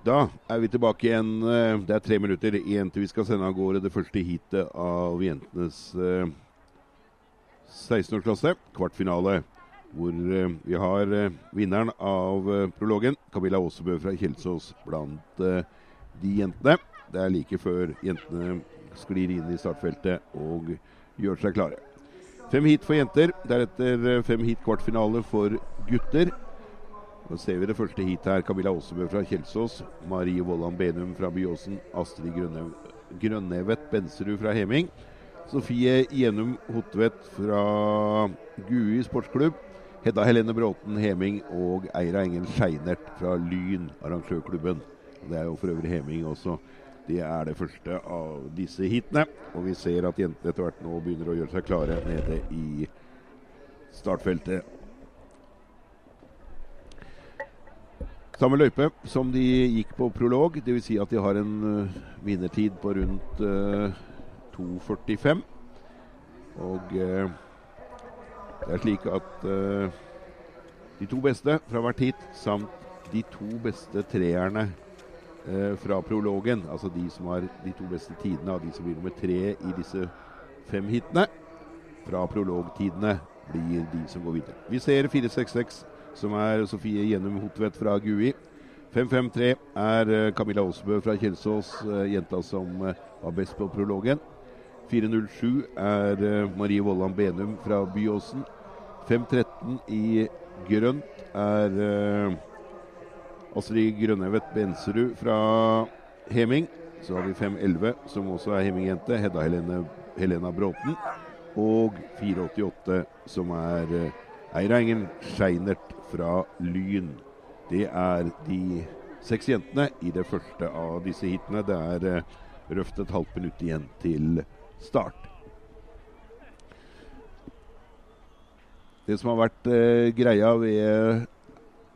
Da er vi tilbake igjen. Eh, det er tre minutter igjen til vi skal sende av gårde det første heatet av jentenes eh, 16-årsklasse, kvartfinale. Hvor eh, vi har eh, vinneren av eh, prologen, Camilla Aasebø fra Kjelsås, blant eh, de jentene. Det er like før jentene sklir inn i startfeltet og gjør seg klare. Fem heat for jenter, deretter eh, fem heat kvartfinale for gutter. Nå ser vi det første heatet her. Camilla Aasebø fra Kjelsås. Marie Vollan Benum fra Byåsen. Astrid Grønne, Grønnevet Benserud fra Heming. Sofie Gjenum Hotvedt fra Gui sportsklubb. Hedda Helene Bråten Heming og Eira Engel Skeinert fra Lyn, arrangørklubben. Det er jo for øvrig Heming også. Det er det første av disse heatene. Og vi ser at jentene etter hvert nå begynner å gjøre seg klare nede i startfeltet. Samme løype som de gikk på prolog, dvs. Si at de har en uh, vinnertid på rundt uh, 2,45. Og uh, det er slik at de to beste fra hvert heat samt de to beste treerne fra prologen, altså de som har de to beste tidene av de som blir nummer tre i disse fem hitene, fra prologtidene blir de som går videre. Vi ser 466 som er Sofie Gjenum Hotvedt fra Gui. 553 er eh, Camilla Aasbø fra Kjelsås, eh, jenta som eh, var best på prologen. 407 er Marie Vollan Benum fra Byåsen. 513 i grønt er Astrid Grønnevet Benserud fra Heming. Så har vi 511, som også er Heming-jente, Hedda Helena Bråten. Og 488, som er Eira Scheinert fra Lyn. Det er de seks jentene i det første av disse hitene. Det er eh, røft et halvt minutt igjen til start. Det som har vært eh, greia ved,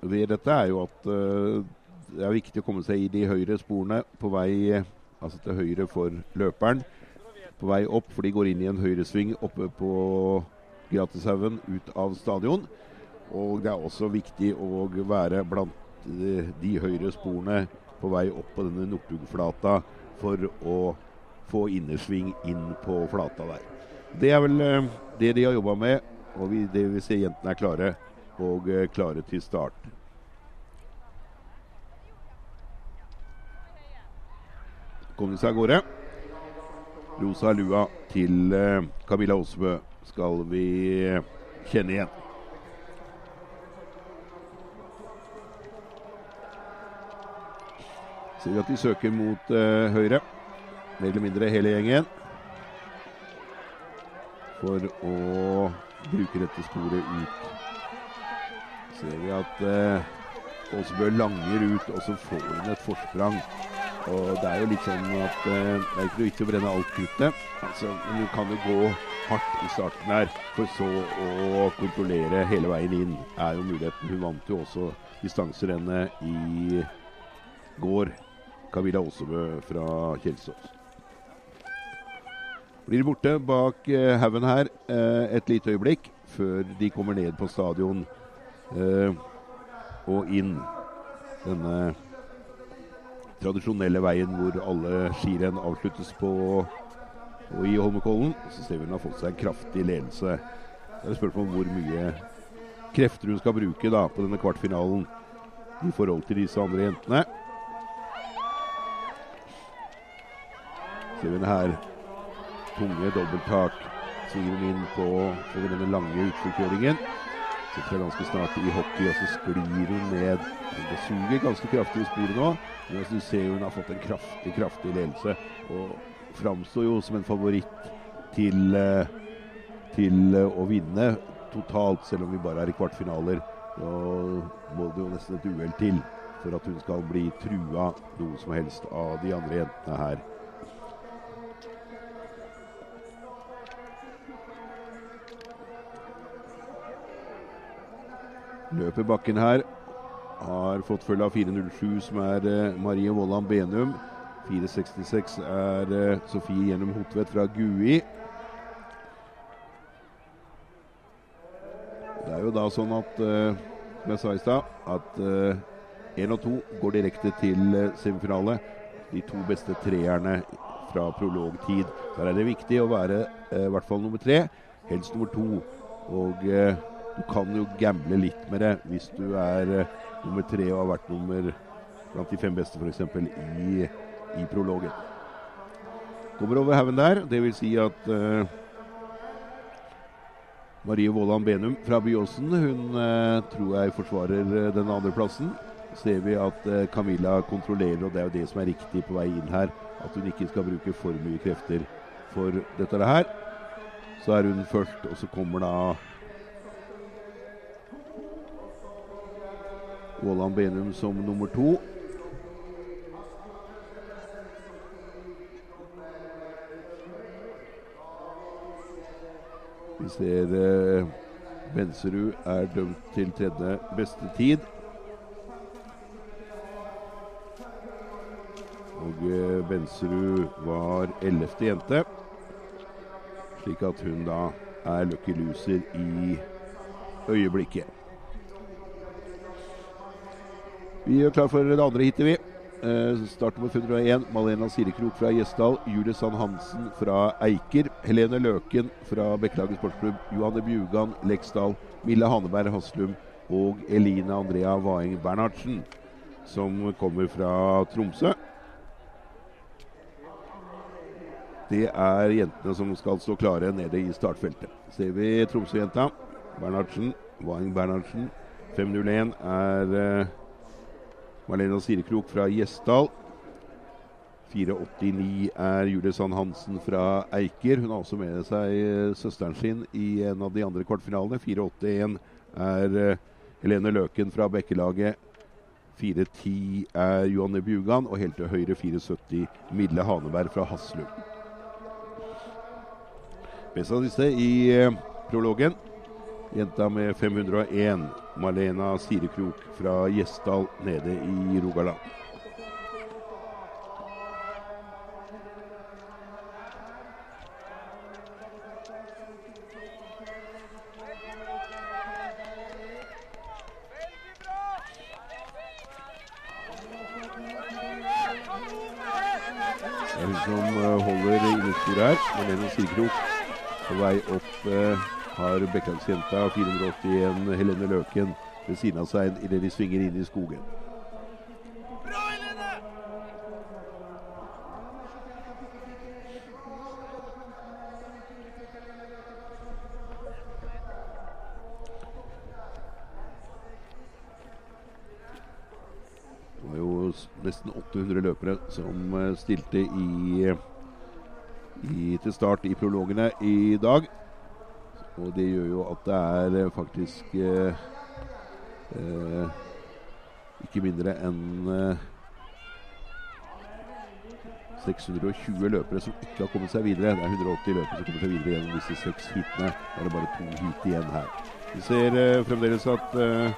ved, dette, er jo at eh, det er viktig å komme seg i de høyre sporene på vei altså til høyre for løperen. På vei opp, for de går inn i en høyresving oppe på Gratishaugen ut av stadion. Og det er også viktig å være blant de, de høyre sporene på vei opp på denne Northugflata for å få innersving inn på flata der. Det er vel eh, det de har jobba med, og vi, det vil si jentene er klare og eh, klare til start. Kom de seg av gårde. Rosa lua til eh, Camilla Aasbø skal vi kjenne igjen. Ser vi at de søker mot uh, høyre. Mer eller mindre hele gjengen. For å bruke dette sporet ut. Ser vi at uh, Åsebø langer ut, og så får hun et forsprang. Og det er jo litt sånn at uh, det er ikke noe vits å brenne alt kruttet. Altså, men du kan jo gå hardt i starten her, for så å kontrollere hele veien inn. er jo muligheten. Hun vant jo også distanserennet i går. Kavila Aasebø fra Kjelsås. Blir borte bak eh, haugen her eh, et lite øyeblikk før de kommer ned på stadion eh, og inn denne tradisjonelle veien hvor alle skirenn avsluttes på og i Holmenkollen. Så ser vi hun har fått seg en kraftig ledelse. Det er spørsmål om hvor mye krefter hun skal bruke da på denne kvartfinalen i forhold til disse andre jentene. Ser vi her tunge dobbelttak. Svinger hun inn på over denne lange utforkjøringen. Sitter seg ganske snart i hockey, og så sklir hun ned. Det suger ganske kraftig i sporet nå. Men du ser hun har fått en kraftig, kraftig ledelse. Og framstår jo som en favoritt til, eh, til eh, å vinne totalt, selv om vi bare er i kvartfinaler. Da må det jo nesten et uhell til for at hun skal bli trua noe som helst av de andre jentene her. Løper bakken her. Har fått følge av 4.07, som er uh, Marie Vollan Benum. 4.66 er uh, Sofie Gjennom Hotvedt fra Gui. Det er jo da sånn at, som jeg sa at én og to går direkte til eh, semifinale. De to beste treerne fra prologtid. Der er det viktig å være eh, i hvert fall nummer tre, helst nummer to. Og eh, du kan jo gamble litt med det hvis du er eh, nummer tre og har vært nummer blant de fem beste f.eks. I, i prologen. Kommer over haugen der. Det vil si at uh, Marie Våland Benum fra Byåsen hun uh, tror jeg forsvarer den andre plassen. Ser vi at uh, Camilla kontrollerer, og det er jo det som er riktig på vei inn her. At hun ikke skal bruke for mye krefter for dette her. Så er hun først, og så kommer da Våland Benum som nummer to. Vi ser eh, Benserud er dømt til tredje beste tid. Og eh, Benserud var ellevte jente. Slik at hun da er lucky loser i øyeblikket. Vi gjør klar for det andre heatet, vi. Eh, start nummer 501. Malena Sirekrok fra Gjesdal. Julie Sand Hansen fra Eiker. Helene Løken fra Bekkelaget sportsklubb. Johanne Bjugan Leksdal. Mille Haneberg Haslum. Og Eline Andrea Vaeng Bernhardsen, som kommer fra Tromsø. Det er jentene som skal stå klare nede i startfeltet. Ser vi Tromsø-jenta. Bernhardsen. Vaeng Bernhardsen. 501 er eh, Marlena Sirekrok fra Gjesdal. 489 er Julie Sand Hansen fra Eiker. Hun har også med seg eh, søsteren sin i en av de andre kvartfinalene. 481 er eh, Helene Løken fra Bekkelaget. 410 er Johanne Bjugan, og helt til høyre 470 Mille Haneberg fra Haslum. Best av disse i eh, prologen. Jenta med 501, Malena Sirekrok fra Gjesdal nede i Rogaland. Det er hun som eh, holder innesporet her. Malene Sirekrok på vei opp eh, har Bekkelagsjenta 481 Helene Løken ved siden av seg idet de svinger inn i skogen. Det var jo nesten 800 løpere som eh, stilte i, i, til start i prologene i dag. Og det gjør jo at det er eh, faktisk eh, eh, ikke mindre enn eh, 620 løpere som ikke har kommet seg videre. Det er 180 løpere som kommer seg videre gjennom disse seks heatene. Da er det bare to heat igjen her. Vi ser eh, fremdeles at, eh,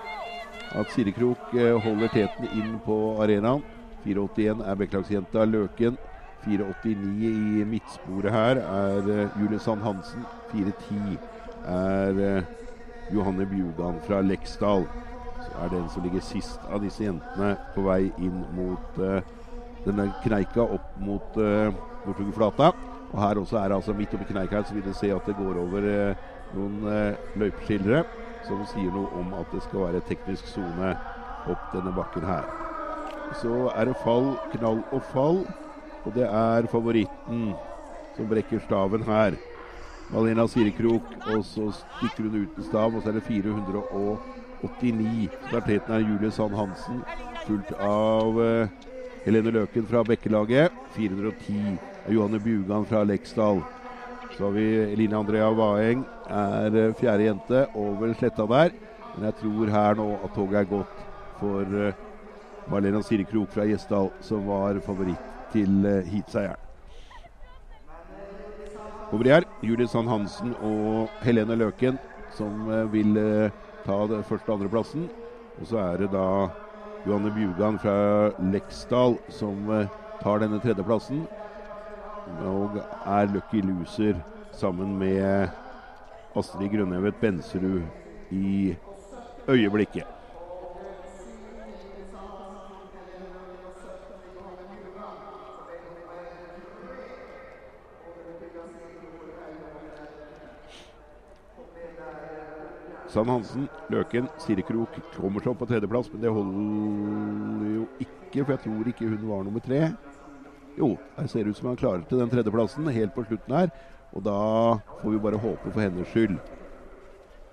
at Sirekrok holder teten inn på arenaen. 481 er Bekkelagsjenta Løken. 489 i midtsporet her er Julie Sand Hansen. 410 er eh, Johanne Bjudan fra Leksdal. Så er den som ligger sist av disse jentene på vei inn mot eh, denne kneika opp mot uh, Nordtugflata. Og her også er det altså midt oppi kneika så vil du se at det går over eh, noen løypeskillere som sier noe om at det skal være teknisk sone opp denne bakken her. Så er det fall, knall og fall. Og det er favoritten som brekker staven her. Malena Sirekrok, og så stikker hun uten stav, og så er det 489. Starteten er Julie Sand Hansen, fulgt av uh, Helene Løken fra Bekkelaget. 410 er Johanne Bugan fra Leksdal. Så har vi Eline Andrea Vaeng, er uh, fjerde jente over sletta der. Men jeg tror her nå at toget er gått for uh, Marlena Sirekrok fra Gjesdal, som var favoritt til eh, heatseieren. Over her Julie Sand Hansen og Helene Løken som eh, vil eh, ta det første- og andreplassen. Og så er det da Johanne Bjugan fra Leksdal som eh, tar denne tredjeplassen. Og er lucky loser sammen med Astrid Grønnevet Benserud i øyeblikket. Sand Hansen, Løken, Siri Krok kommer seg opp på tredjeplass, men det holder jo ikke, for jeg tror ikke hun var nummer tre. Jo, det ser ut som han klarer til den tredjeplassen helt på slutten her. Og da får vi bare håpe for hennes skyld.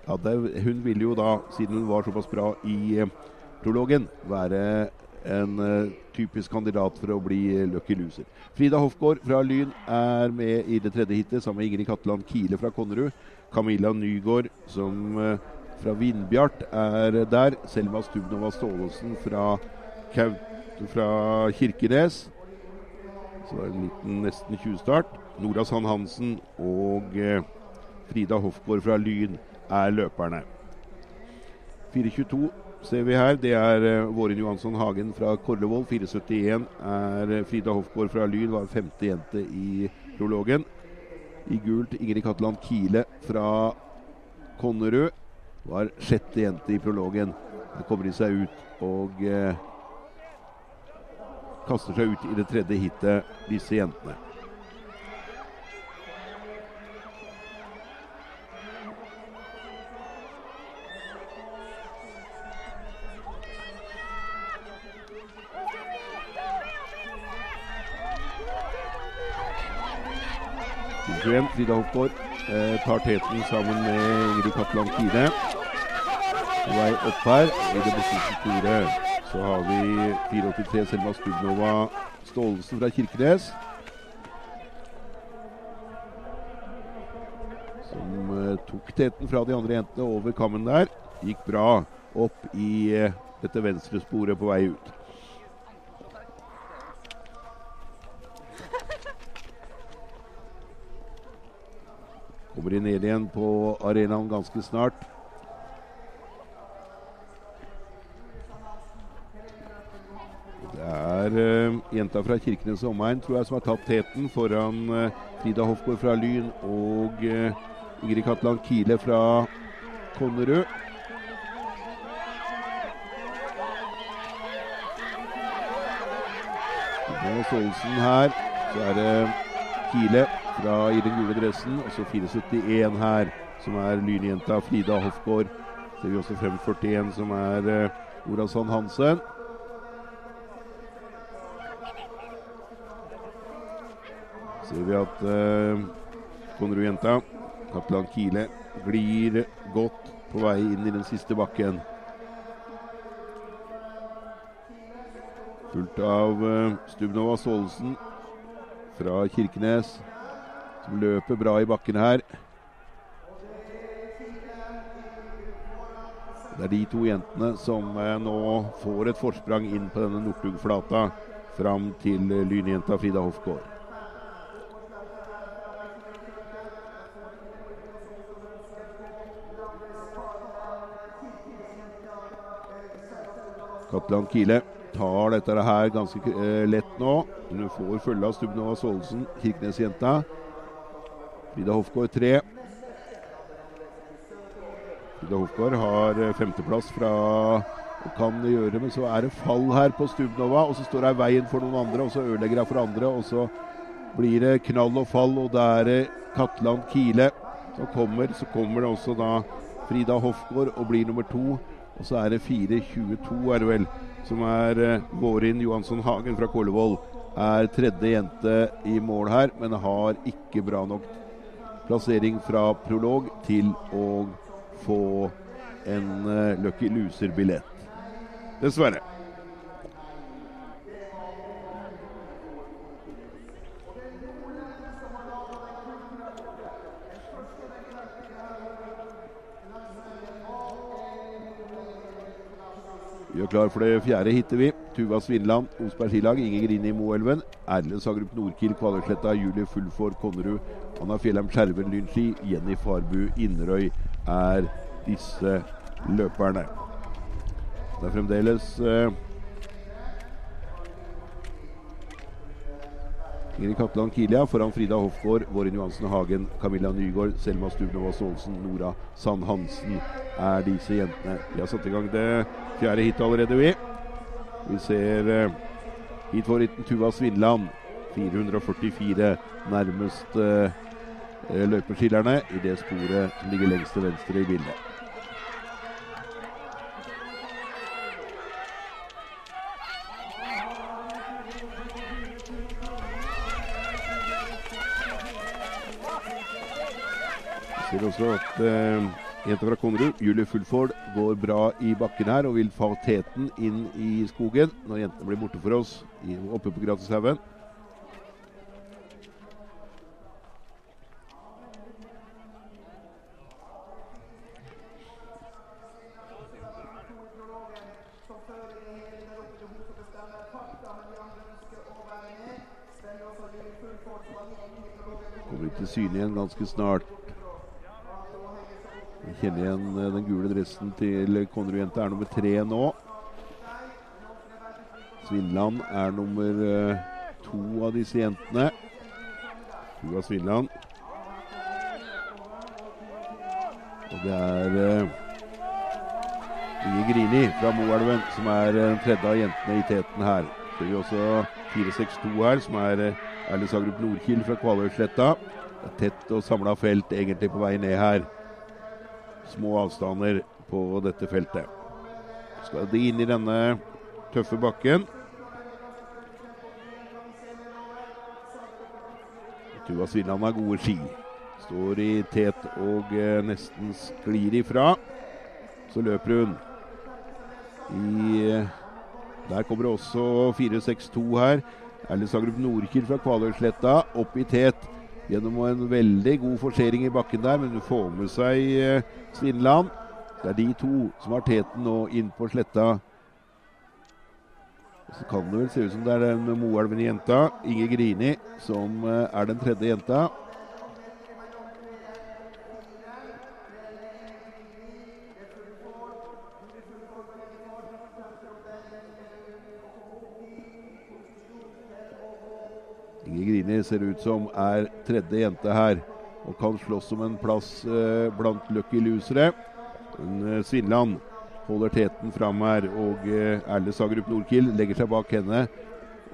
Ja, det, hun ville jo da, siden hun var såpass bra i eh, prologen, være en eh, typisk kandidat for å bli eh, lucky loser. Frida Hofgaard fra Lyn er med i det tredje hitet sammen med Ingrid Katteland Kile fra Konnerud. Camilla Nygaard som eh, fra Vindbjart er der. Selma Stubnova Staalesen fra, fra Kirkenes. Så det er en liten nesten 20-start. Nora Sand Hansen og Frida Hofgaard fra Lyn er løperne. 4.22 ser vi her. Det er uh, Våren Johansson Hagen fra Korlevoll. 4.71 er uh, Frida Hofgård fra Lyn, var femte jente i prologen. I gult Ingrid Katteland Kile fra Konnerud. Var sjette jente i prologen. Der kommer de seg ut og uh, kaster seg ut i det tredje hitet, disse jentene. Igjen. Frida Hofgaard eh, tar teten sammen med Ingrid Kappeland Kine. På vei opp her i det beste sporet så har vi 483 Selma Stubnova Staalesen fra Kirkenes. Som eh, tok teten fra de andre jentene over kammen der. Gikk bra opp i eh, dette venstre sporet på vei ut. Kommer de ned igjen på arenaen ganske snart. Det er uh, jenta fra Kirkenes og omegn tror jeg som har tatt teten foran uh, Frida Hofgaard fra Lyn og uh, Ingrid Katland Kile fra Konnerud. Med Staalesen her, så er det Kile fra i den gule dressen. Og så 471 her, som er lynjenta Frida Hofgaard. Ser vi også 541, som er uh, Nora Hansen. Ser vi at uh, Konnerud-jenta, Katlan Kile, glir godt på vei inn i den siste bakken. Fulgt av uh, Stubnova Staalesen fra Kirkenes som løper bra i bakken her. Det er de to jentene som eh, nå får et forsprang inn på denne Northug-flata fram til eh, lynjenta Frida Hofgaard. Katland Kile tar dette her ganske uh, lett nå. Hun får følge av Stubnova Staalesen, Kirkenes-jenta. Frida Hofgaard tre. Frida Hofgaard har eh, femteplass fra og kan gjøre, men så er det fall her på Stubnova, og så står hun i veien for noen andre, og så ødelegger hun for andre, og så blir det knall og fall, og det er Katland Kile som kommer. Så kommer det også da Frida Hofgaard og blir nummer to. Og så er det 4.22, er det vel, som er uh, Vårin Johansson Hagen fra Kålevoll. Er tredje jente i mål her, men har ikke bra nok plassering fra prolog til å få en uh, Lucky Loser-billett. Dessverre. Er klar for det fjerde hittet vi. Tuva Svinland, Osberg skilag, Inger Grini Moelven. Erlend Sagrup Nordkiel, Kvaløysletta, Julie Fullfår Konnerud, Anna Fjellheim Skjerven Lynski, Jenny Farbu Inderøy er disse løperne. Det er fremdeles eh, Ingrid Katteland Kilia foran Frida Hofgaard, Våren Johansen Hagen, Camilla Nygaard, Selma Stubnova Staalesen, Nora Sand Hansen er disse jentene. Vi har satt i gang det fjerde hitet allerede, vi. Vi ser uh, hitfavoritten Tuva Svinland. 444 nærmest uh, løypeskillerne i det sporet som ligger lengst til venstre i bildet. Ser at eh, jenta fra Konnerud, Julie Fulford, går bra i bakken her og vil få teten inn i skogen når jentene blir borte for oss i, oppe på Gratishaugen. Kommer til syne igjen ganske snart. Vi kjenner igjen eh, den gule dressen til Konnerud-jenta. Er nummer tre nå. Svindland er nummer uh, to av disse jentene. To av Svindland. Og det er uh, Grini fra Moelven som er den tredje av jentene i teten her. Så har vi også 462 her, som er uh, Erle Sagrup Nordkild fra Kvaløysletta. Tett og samla felt egentlig på vei ned her. Små avstander på dette feltet. Skal de inn i denne tøffe bakken. Tuva Svilland har gode ski. Står i tet og eh, nesten sklir ifra. Så løper hun i eh, Der kommer det også 4-6-2 her. Erlend Sagrup Nordkil fra Kvaløysletta opp i tet gjennom en veldig god forsering i bakken der, men hun får med seg eh, Svindland. Det er de to som har teten nå inn på sletta. Så kan det vel se ut som det er den Moelven-jenta, Inge Grini, som eh, er den tredje jenta. Inge Grini ser ut som er tredje jente her og kan slåss om en plass eh, blant lucky losere. Eh, Svinland holder teten fram her, og eh, Erle Sagerup Nordkild legger seg bak henne.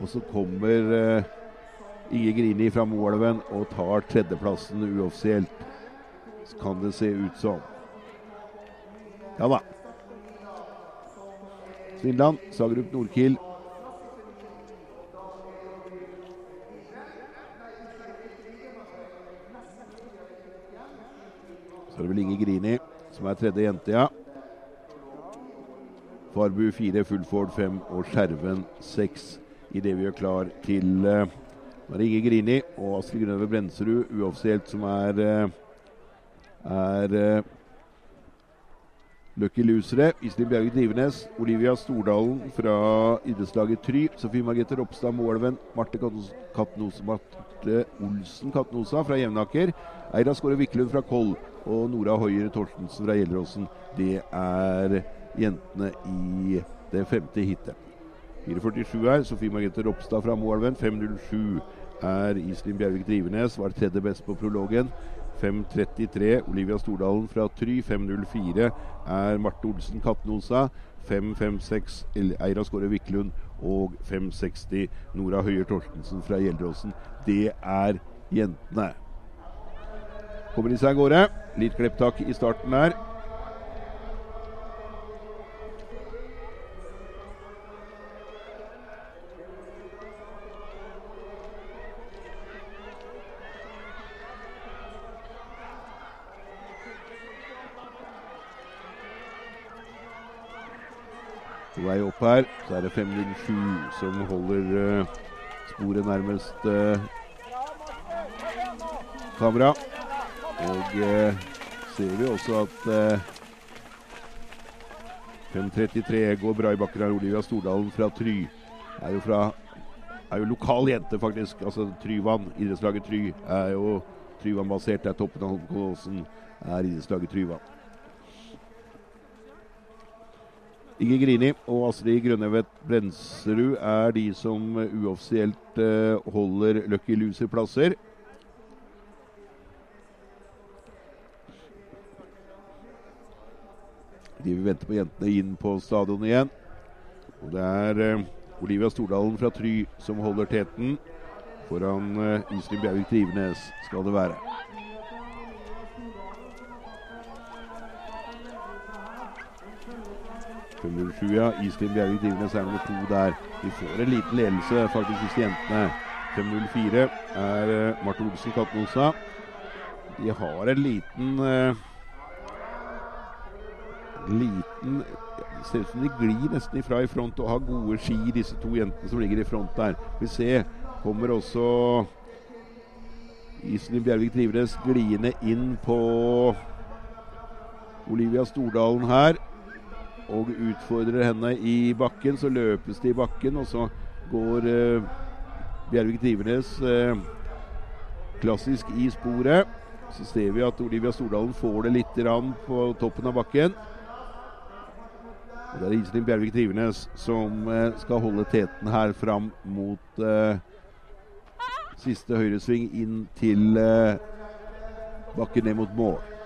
Og så kommer eh, Inge Grini fra Moelven og tar tredjeplassen uoffisielt. Så kan det se ut som. Ja da. Svinland, Sagerup Nordkild det vel Inge Grini som er tredje jente, ja. Farbu fire, Fullford fem og Skjerven seks idet vi gjør klar til det Inge Grini og Astrid Grønve Brenserud uoffisielt som er uh, er uh, Lucky Losere. Iselin Bjerge Drivenes, Olivia Stordalen fra idrettslaget Try, Sofie Margrethe Ropstad Moelven, Marte Katnose Marte Olsen Katnosa fra Jevnaker, Eira Skåre Wiklund fra Koll og Nora Høyre Torstensen fra Gjelleråsen. Det er jentene i det femte hitet. 4.47 her, Sofie Margrethe Ropstad fra Moelven. 5.07 er Iselin Bjervik Drivenes, var tredje best på prologen. 5.33 Olivia Stordalen fra Try. 5.04 er Marte Olsen Katnosa. 5.56 Eira Skåre Wiklund og 5.60 Nora Høyer Torstensen fra Gjelderåsen. Det er jentene. Kommer de seg av gårde. Litt klepptak i starten her. Vei opp her så er det 507 som holder uh, sporet nærmest uh, kamera. Og uh, ser vi også at 5.33 går bra i bakken her. Olivia Stordalen fra Try. Er jo fra er jo lokal jente, faktisk. Altså Tryvann. Idrettslaget Try er jo Tryvann-basert. Det er toppen av Holmenkollåsen. Er idrettslaget Tryvann. Inge Grini og Astrid Grønnevet Brenserud er de som uoffisielt uh, holder Lucky Loser-plasser. De vil vente på jentene inn på stadion igjen. Og det er uh, Olivia Stordalen fra Try som holder teten. Foran Iselin Bjervik Drivenes skal det være. Ja. Iselin Bjervik Drivenes er nummer to der. Vi får en liten ledelse faktisk hos jentene. 5.04 er uh, Marte Olsen Katnosa. De har en liten uh, Liten Det ser ut som de glir nesten ifra i front og har gode ski, disse to jentene som ligger i front der. Vi ser kommer også Iselin Bjervik Trivenes gliende inn på Olivia Stordalen her. Og utfordrer henne i bakken. Så løpes det i bakken, og så går eh, Bjervik Trivenes eh, klassisk i sporet. Så ser vi at Olivia Stordalen får det litt på toppen av bakken. Og Det er Iselin Bjervik Trivenes som eh, skal holde teten her fram mot siste høyresving inn til bakken ned mot mål.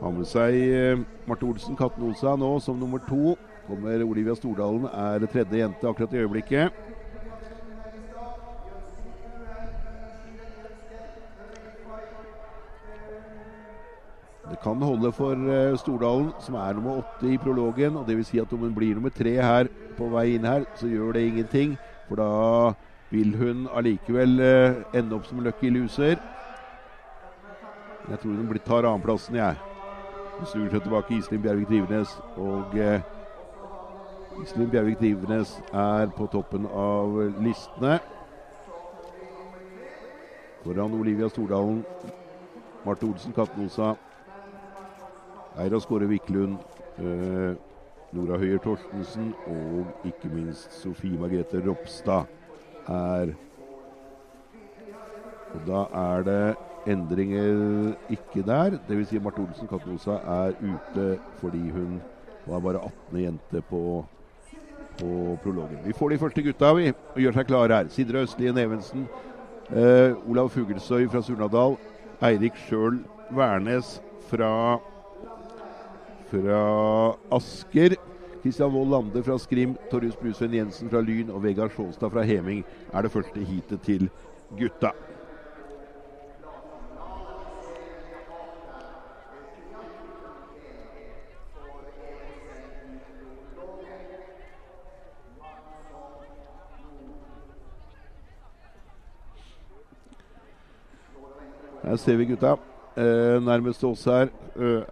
Har med seg eh, Marte Olsen Katnosa nå som nummer to. Kommer Olivia Stordalen, er tredje jente akkurat i øyeblikket. Det kan holde for uh, Stordalen, som er nummer åtte i prologen. og Dvs. Si at om hun blir nummer tre her på vei inn her, så gjør det ingenting. For da vil hun allikevel uh, ende opp som lucky loser. Jeg tror hun tar annenplassen, jeg. Snur seg tilbake Iselin Bjervik Drivenes. Og eh, Iselin Bjervik Drivenes er på toppen av listene. Foran Olivia Stordalen, Marte Olsen Katnosa, Eira Skåre Wiklund, eh, Nora Høyer Torstensen og ikke minst Sofie Margrethe Ropstad er Og da er det endringer ikke der. Dvs. Si Marte Olsen Katnosa er ute fordi hun var bare 18. jente på, på prologen. Vi får de første gutta vi, og gjør seg klare her. Sindre Østlien Evensen. Eh, Olav Fuglesøy fra Surnadal. Eirik Sjøl Værnes fra, fra Asker. Kristian Wold Lande fra Skrim, Torjus Brusven Jensen fra Lyn og Vegard Sjåstad fra Heming er det første heatet til gutta. Her ser vi gutta. Eh, nærmest oss her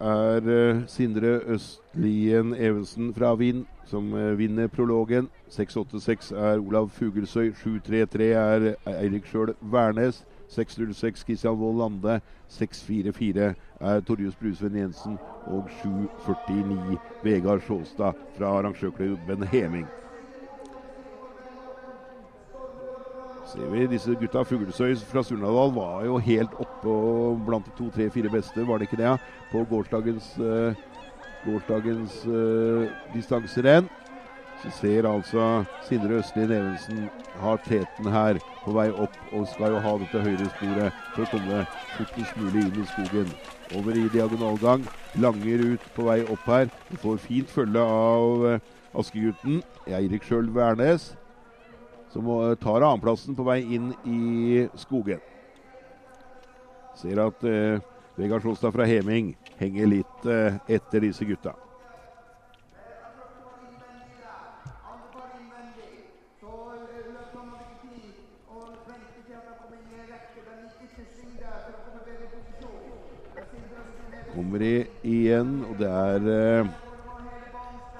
er uh, Sindre Østlien Evensen fra Vind, som uh, vinner prologen. 686 er Olav Fugelsøy. 733 er Eirik Sjøl Værnes. 606 Kristian Wold Lande. 644 er Torjus Brusveen Jensen. Og 749 Vegard Sjåstad fra arrangørklubben Heming. Vi disse gutta. Fuglesøy fra Surnadal var jo helt oppe blant de to, tre, fire beste, var det ikke det? På gårsdagens, uh, gårsdagens uh, distanserenn. Så ser altså Sindre Østlien Evensen har teten her på vei opp og skal jo ha dette høyresporet for å komme fortest mulig inn i skogen. Over i diagonalgang. Langer ut på vei opp her. Vi får fint følge av uh, Askegutten. Eirik Sjølv Værnes som tar annenplassen på vei inn i skogen. Ser at eh, Vegard Solstad fra Heming henger litt eh, etter disse gutta. Kommer i igjen, og det er eh,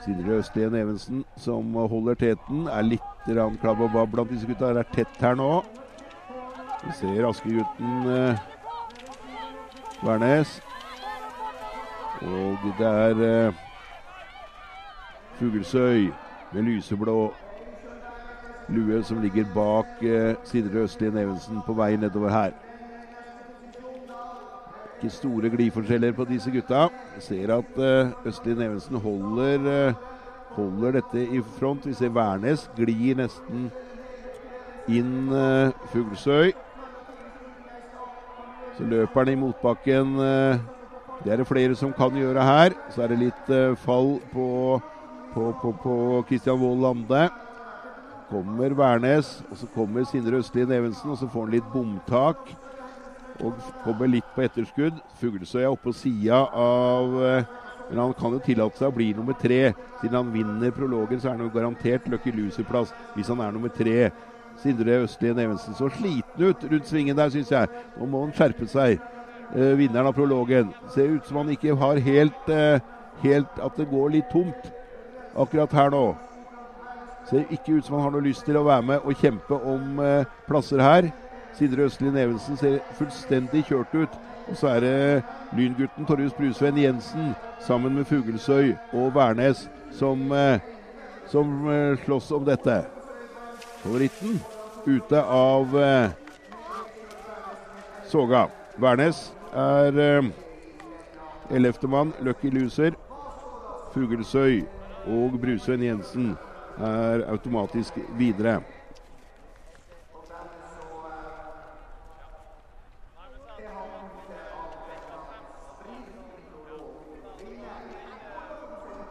Sindre Østlien Evensen som holder teten. Er litt klabb og babb blant disse gutta. Det er tett her nå. Vi ser Askegutten eh, Værnes. Og det er eh, Fuglesøy med lyseblå lue som ligger bak eh, Sindre Østlien Evensen på vei nedover her. Ikke store gliforskjeller på disse gutta. Vi ser at eh, Østlin Evensen holder, uh, holder dette i front. Vi ser Værnes glir nesten inn uh, Fuglesøy. Så løper han i motbakken. Uh, det er det flere som kan gjøre her. Så er det litt fall på, på, på, på Kristian Wold Lande. Kommer Værnes, og så kommer Sindre Østlien Evensen, og så får han litt bomtak og kommer litt på etterskudd. Fuglesøy er oppe på sida av eh, Men han kan jo tillate seg å bli nummer tre. Siden han vinner prologen, så er han jo garantert Lucky Loser-plass hvis han er nummer tre. Sindre Østlien Evensen så sliten ut rundt svingen der, syns jeg. Nå må han skjerpe seg. Eh, vinneren av prologen. Ser ut som han ikke har helt, eh, helt At det går litt tomt akkurat her nå. Ser ikke ut som han har noe lyst til å være med og kjempe om eh, plasser her. Sindre Østlien Evensen ser fullstendig kjørt ut. Så er det Lyngutten Torjus Brusveen Jensen sammen med Fuglesøy og Værnes som, eh, som eh, slåss om dette. Favoritten ute av eh, Soga. Værnes er ellevtemann. Lucky Loser. Fuglesøy og Brusveen Jensen er automatisk videre.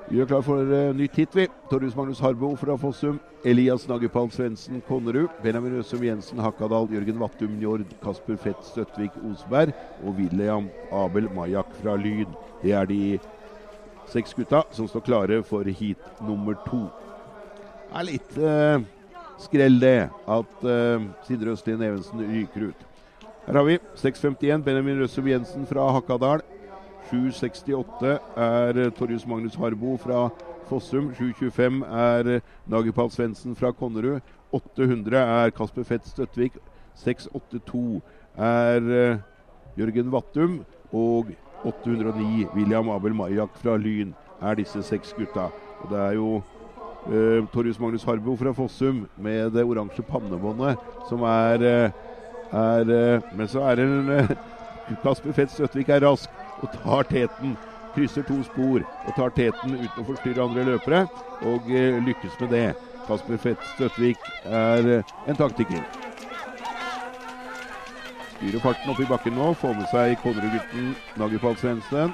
Vi er klar for uh, nytt hit, vi. Torjus Magnus Harbo fra Fossum. Elias Nagepal Svendsen Konnerud. Benjamin Røsum Jensen Hakadal. Jørgen Vattum Njord. Kasper Fett Støttvik Osberg. Og William Abel Majak fra Lyn. Det er de seks gutta som står klare for heat nummer to. Det er litt uh, skrell, det, at uh, Sindre Østlien Evensen ryker ut. Her har vi 6.51 Benjamin Røsum Jensen fra Hakadal. 7.68 er eh, Torjus Magnus Harbo fra Fossum. 7.25 er eh, Nagipal Svendsen fra Konnerud. 800 er Kasper Fett Støttvik. 6.82 er eh, Jørgen Vattum. Og 809 William Abel Majak fra Lyn er disse seks gutta. Og det er jo uh, Torjus Magnus Harbo fra Fossum med det oransje pannebåndet som er, er Men så er det Kasper Fett Støttvik er rask og tar teten. Krysser to spor og tar teten uten å forstyrre andre løpere, og eh, lykkes med det. Kasper Fett Støtvik er eh, en taktiker. Styrer farten opp i bakken nå, får med seg Konnerud-gutten Nagefall Svendsen.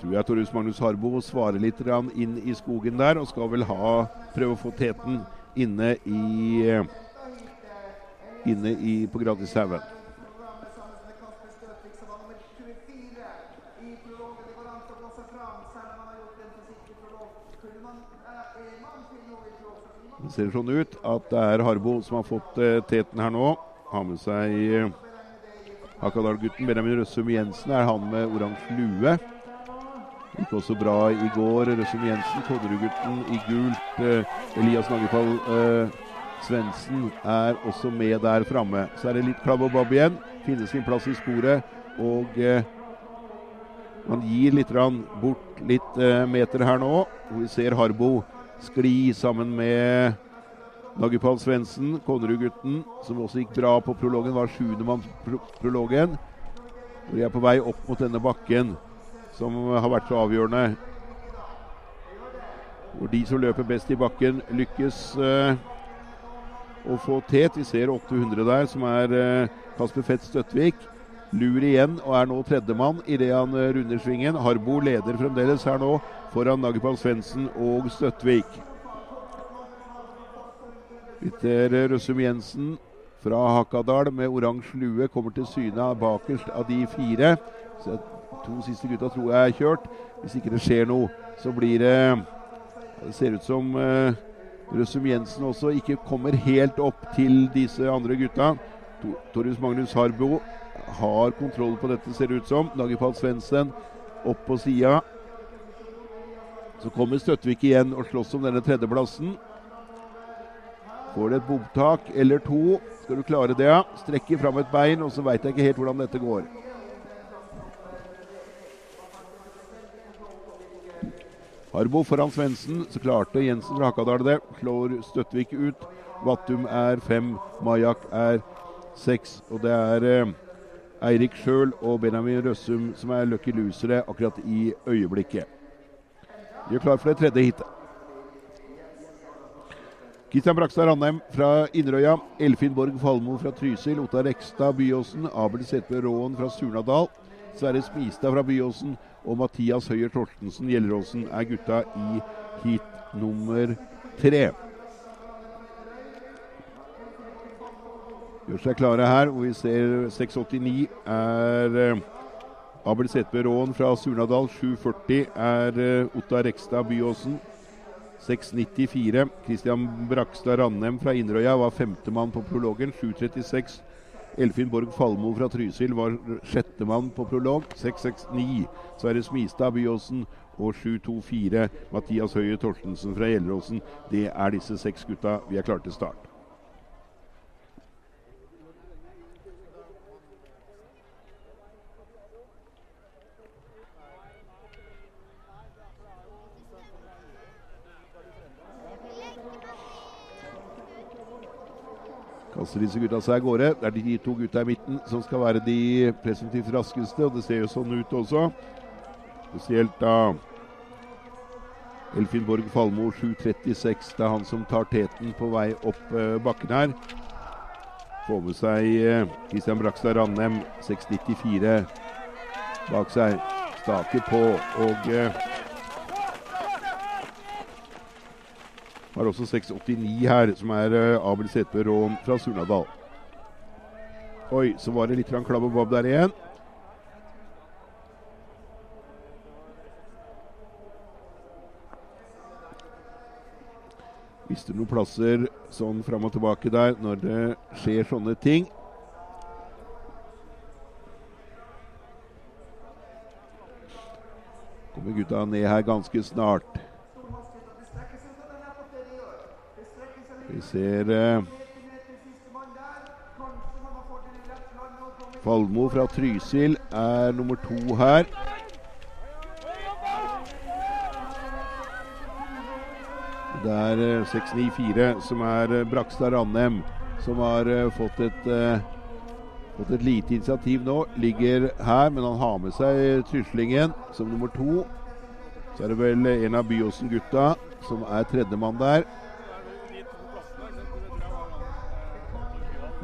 Tror jeg Torjus Magnus Harbo svarer litt inn i skogen der, og skal vel ha, prøve å få teten inne i eh, inne i, på Gratishaugen. Det ser sånn ut at det er Harbo som har fått uh, teten her nå. Har med seg uh, Hakadal-gutten Benjamin Røssum Jensen. Er han med oransje lue. Gikk også bra i går. Røssum Jensen, Konnerud-gutten i gult. Uh, Elias Nagefall uh, Svendsen er også med der framme. Så er det litt klabb og babb igjen. Finne sin plass i sporet. Og eh, man gir litt bort litt eh, meter her nå. Og vi ser Harbo skli sammen med Nagipal Svendsen, Konnerud-gutten, som også gikk bra på prologen, var sjuendemann på prologen. de er på vei opp mot denne bakken, som har vært så avgjørende. Hvor de som løper best i bakken, lykkes. Eh, å få tet. Vi ser 800 der, som er eh, Kasper Fett Støttvik. Lur igjen og er nå tredjemann idet han eh, runder svingen. Harbo leder fremdeles her nå foran Nagepal Svendsen og Støttvik. Petter Røssum Jensen fra Hakadal med oransje lue kommer til syne bakerst av de fire. Så to siste gutta tror jeg er kjørt. Hvis ikke det skjer noe, så blir det Det ser ut som uh, Røssum Jensen også ikke kommer helt opp til disse andre gutta. Torjus Magnus Harbo har kontroll på dette, ser det ut som. Dagepal Svendsen opp på sida. Så kommer Støttvik igjen og slåss om denne tredjeplassen. Får det et bomtak eller to. Skal du klare det. Strekker fram et bein, og så veit jeg ikke helt hvordan dette går. Harbo foran Svendsen. Så klarte Jensen fra Hakadal det. Slår Støttvik ut. Vattum er fem. Majak er seks. Og det er eh, Eirik sjøl og Benjamin Røssum som er lucky losere akkurat i øyeblikket. Vi er klar for det tredje hitet. Kristian Brakstad Randheim fra Inderøya. Elfin Borg Falmo fra Trysil. Ottar Rekstad Byåsen. Abel Setbø Råen fra Surnadal. Sverre Smistad fra Byåsen og Mathias Høyer Torstensen Gjelleråsen er gutta i heat nummer tre. Gjør seg klare her, og vi ser 689 er uh, Abel Setbø Råen fra Surnadal 7,40 er Otta Ottar Rekstad Byåsen. 6,94. Christian Brakstad Randem fra Inderøya var femtemann på prologen. 7,36. Elfin Borg Falmo fra Trysil var sjettemann på prolog. 6,69. Sverre Smistad Byåsen og 7-2-4 Mathias Høie Torstensen fra Gjelleråsen. Det er disse seks gutta vi er klare til start. Kaster disse gutta seg av gårde. Det er de to gutta i midten som skal være de presumptivt raskeste, og det ser jo sånn ut også. Spesielt da Elfin Borg Falmo 7.36. Det er han som tar teten på vei opp eh, bakken her. Får med seg eh, Christian Brakstad Randem 6.94 bak seg. Staker på og har også 6.89 her, som er uh, Abel Setbø Rån fra Surnadal. Oi, så var det litt klabb og bob der igjen. Mister noen plasser sånn fram og tilbake der når det skjer sånne ting. Kommer gutta ned her ganske snart. Vi ser eh, Falmo fra Trysil er nummer to her. Det er eh, 694 som er eh, Brakstad Ranheim, som har eh, fått et eh, fått et lite initiativ nå. Ligger her, men han har med seg Tryslingen som nummer to. Så er det vel en av Byåsen-gutta som er tredjemann der.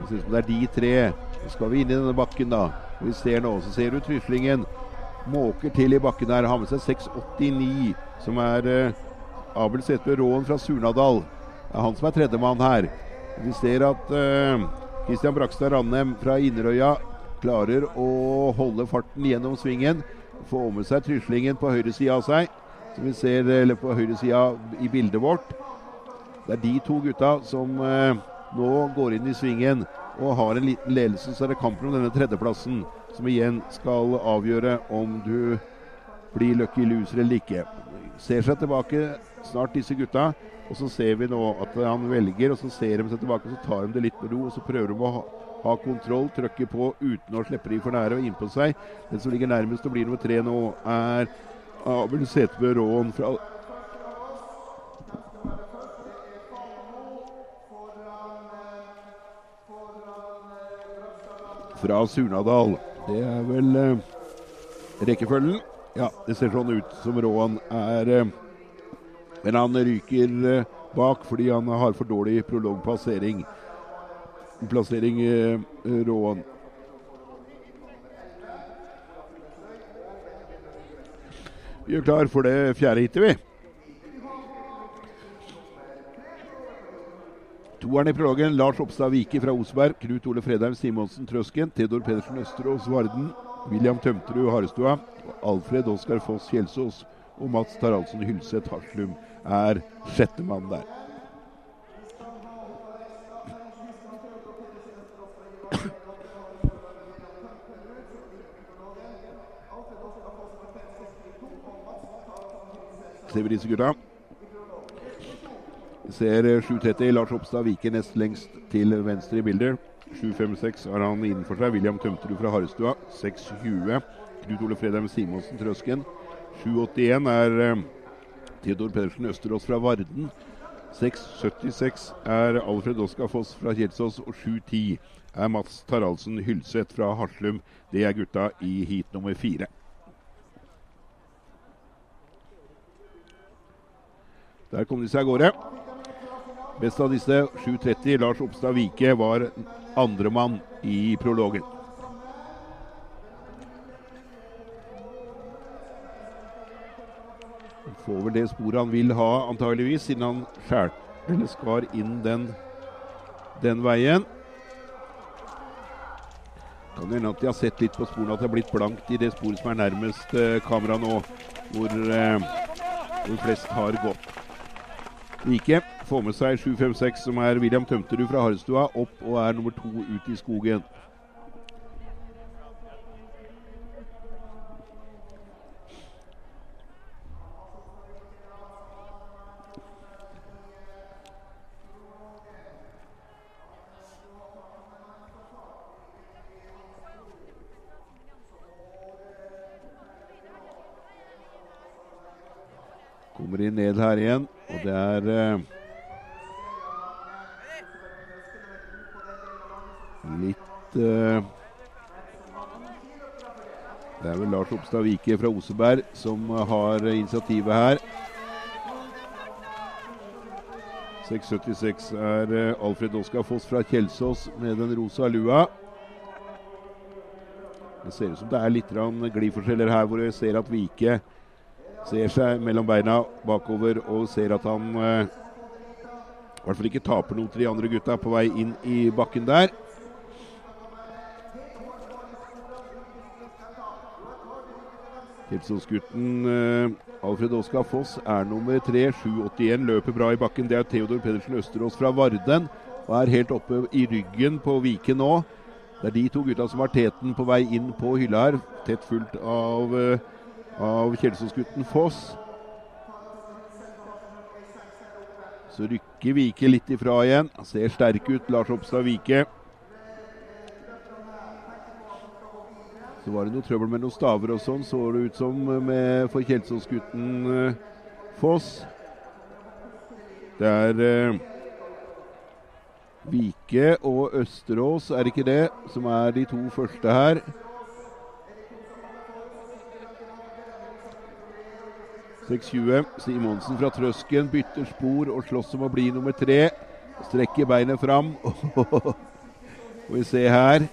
Det ser ut som det er de tre. Så skal vi inn i denne bakken, da. Vi ser nå, så ser du Tryslingen måker til i bakken her. Har med seg 6,89, som er eh, Abel Setbø Råen fra Surnadal. Det er han som er tredjemann her. Vi ser at eh, Christian Brakstad Randem fra Inderøya klarer å holde farten gjennom svingen. Få med seg Tryslingen på høyre side av seg, som vi ser eller på høyre side i bildet vårt. Det er de to gutta som uh, nå går inn i svingen og har en liten ledelse, så er det kampen om denne tredjeplassen som igjen skal avgjøre om du blir lucky loser eller ikke. Ser seg tilbake snart disse gutta, og så ser vi nå at han velger, og så ser de seg tilbake, og så tar de det litt med ro, og så prøver de å ha, ha kontroll, trykke på uten å slippe de for nære og innpå seg. Den som ligger nærmest og blir nummer tre nå, er Abel Setebø Råen fra fra Surnadal. Det er vel eh, rekkefølgen. Ja, det ser sånn ut som Råan er eh, Men han ryker eh, bak fordi han har for dårlig prologpassering. Plassering Råan. Vi er klar for det fjerde hitet, vi. Toeren i prologen Lars Oppstad Vike fra Osberg, Knut Ole Fredheim Simonsen Trøsken, Theodor Pedersen Østerås Varden, William Tømterud Harestua, Alfred Oskar Foss Kjelsås og Mats Taraldsen Hylseth Haslum er sjettemann der. Ser vi? Vi ser 7.30 Lars Oppstad viker nest lengst til venstre i bildet. 7.56 har han innenfor seg. William Tømterud fra Harestua. 6.20 Knut Ole Fredheim Simonsen Trøsken. 7.81 er eh, Theodor Pedersen Østerås fra Varden. 6.76 er Alfred Oskar Foss fra Kjelsås. Og 7.10 er Mats Taraldsen Hylseth fra Haslum. Det er gutta i heat nummer fire. Der kom de seg av gårde. Best av disse, 7.30, Lars Oppstad Vike, var andremann i prologen. Får vel det sporet han vil ha, antageligvis, siden han skjærte eller skar inn den, den veien. Kan hende at de har sett litt på sporene at det har blitt blankt i det sporet som er nærmest eh, kamera nå, hvor, eh, hvor flest har gått. Vike får med seg 756, som er William Tømterud fra Harestua, opp og er nummer to ut i skogen. Kommer inn ned her igjen, og det er eh, litt uh, Det er vel Lars Opstad Vike fra Oseberg som har initiativet her. 6.76 er eh, Alfred Oskar Foss fra Kjelsås med den rosa lua. Det ser ut som det er litt gliforskjeller her, hvor jeg ser at Vike ser seg mellom beina bakover og ser at han eh, hvert fall ikke taper noe til de andre gutta på vei inn i bakken der. Kjelsåsgutten eh, Alfred Oskar Foss er nummer tre. 7,81 løper bra i bakken. Det er Theodor Pedersen Østerås fra Varden og er helt oppe i ryggen på Vike nå. Det er de to gutta som har teten på vei inn på hylla her. Tett fulgt av, eh, av Kjelsåsgutten Foss. Så rykker Vike litt ifra igjen. Ser sterk ut, Lars Oppstad Vike. Så var det noe trøbbel med noen staver og sånn, så det ut som med, for Kjelsåsgutten eh, Foss. Det er eh, Vike og Østerås, er det ikke det, som er de to første her. Simonsen fra Trøsken bytter spor og slåss om å bli nummer tre. Strekker beinet fram. Får vi se her.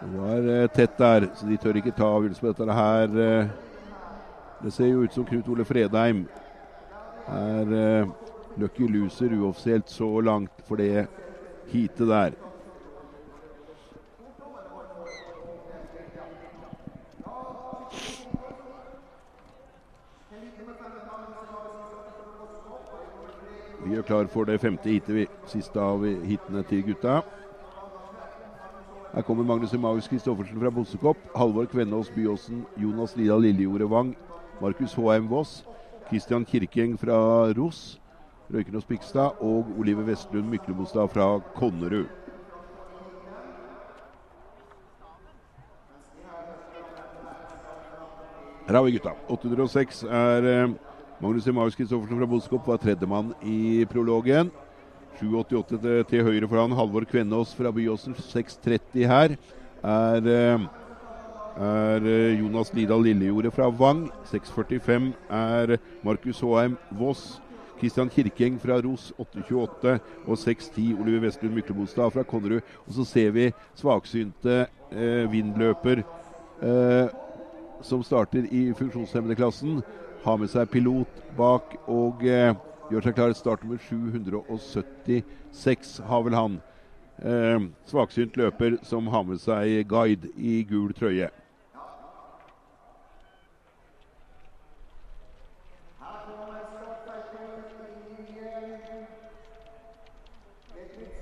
Det var eh, tett der, så de tør ikke ta avgjørelse på dette her. Eh, det ser jo ut som Knut Ole Fredheim er eh, lucky loser uoffisielt så langt for det heatet der. Vi er klar for det femte heatet, vi. Siste av heatene til gutta. Her kommer Magnus Emaus Kristoffersen fra Bossekopp, Halvor Kvennås Byåsen, Jonas Lida Liljordet Wang, Markus Håheim Voss, Christian Kirkeng fra Ross, Røykenås Pikstad og Oliver Vestlund Myklebostad fra Konnerud. Her har vi gutta. 806 er eh, Magnus Emaus Kristoffersen fra Bossekopp var tredjemann i prologen. 7,88 til, til, høyre for han. Halvor Kvennås fra Byåsen. 6,30 her er, eh, er eh, Jonas Lidal Lillejordet fra Vang. 6,45 er Markus Håheim Voss. Kristian Kirkeng fra Ros 8,28 og 6,10 Oliver Vestlund Myklebostad fra Konnerud. Og så ser vi svaksynte eh, vindløper eh, som starter i funksjonshemmede-klassen. Har med seg pilot bak og eh, gjør seg klar. Startnummer 776 har vel han. Eh, svaksynt løper som har med seg guide i gul trøye.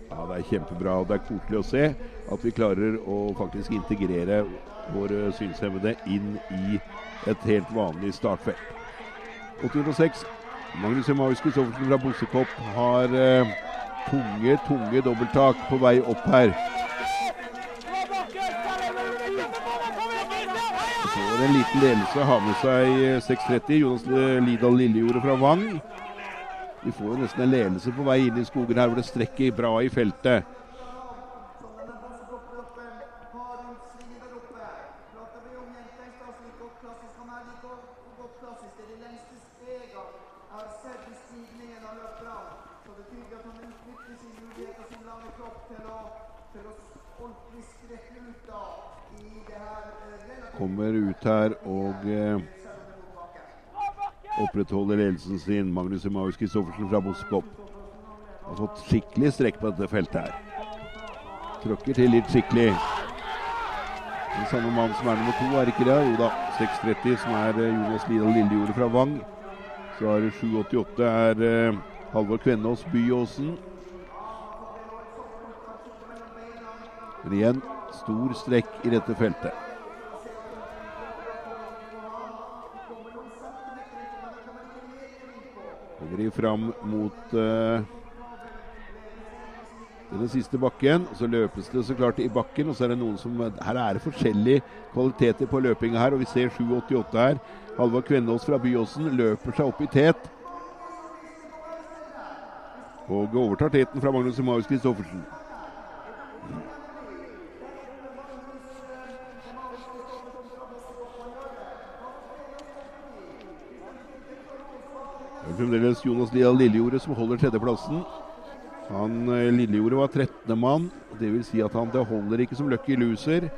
Ja, Det er kjempebra og det er koselig å se at vi klarer å faktisk integrere våre synshemmede inn i et helt vanlig startfelt. 806 Magnus Emaus Kristoffersen fra Bossekopp har eh, tunge, tunge dobbelttak på vei opp her. Får en liten ledelse, har med seg 6.30. Jonas Lidal Lillejordet fra Vang. De får jo nesten en ledelse på vei inn i skogen her hvor det strekker bra i feltet. Kommer ut her og eh, opprettholder ledelsen sin. Magnus Emaus Kristoffersen fra Boskop har fått skikkelig strekk på dette feltet her. Tråkker til litt skikkelig. Den samme mann som er nummer to, er ikke det? Jo da, 6.30, som er eh, Jonas Lidal Lillejordet fra Vang. Så er det 7.88 er uh, Halvor Kvennås Byåsen. Men igjen stor strekk i dette feltet. Fram mot uh, den siste bakken. Så løpes det så klart i bakken, og så er det noen som Her er det forskjellige kvaliteter på løpinga her, og vi ser 7,88 her. Halvard Kvennås fra Byåsen løper seg opp i tet. Og overtar teten fra Magnus Emaus Christoffersen. Fremdeles Jonas Lia Lillejordet som holder tredjeplassen. Han eh, Lillejordet var 13. mann. Dvs. Si at han det holder ikke som lucky loser.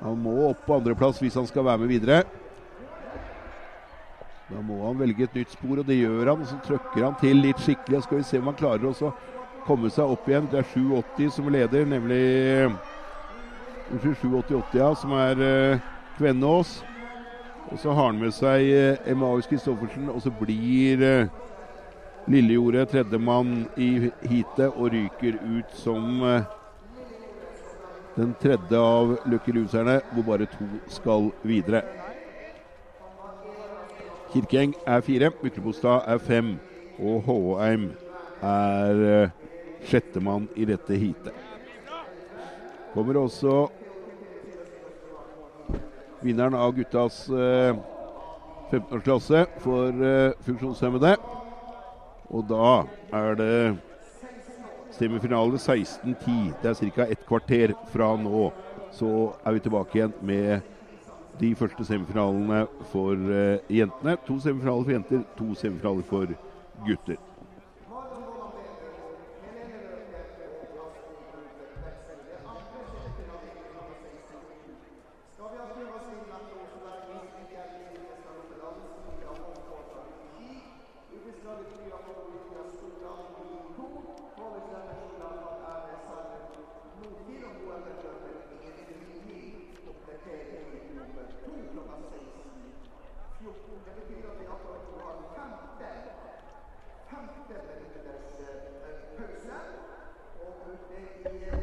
Han må opp på andreplass hvis han skal være med videre. Da må han velge et nytt spor, og det gjør han. Så trøkker han til litt skikkelig. Skal vi se om han klarer å komme seg opp igjen. Det er 780 som leder, nemlig Unnskyld, 788, ja, som er uh, Kvennås. Og så har han med seg eh, Emaus Christoffersen, og så blir eh, Lillejordet tredjemann i heatet og ryker ut som eh, den tredje av Lucky Loserne, hvor bare to skal videre. Kirkeng er fire, Myklebostad er fem, og Håheim er eh, sjettemann i dette heatet. Kommer også vinneren av guttas uh, 15-årsklasse for uh, funksjonshemmede. Og da er det semifinale 16-10. Det er ca. et kvarter fra nå. Så er vi tilbake igjen med de første semifinalene for uh, jentene. To semifinaler for jenter, to semifinaler for gutter.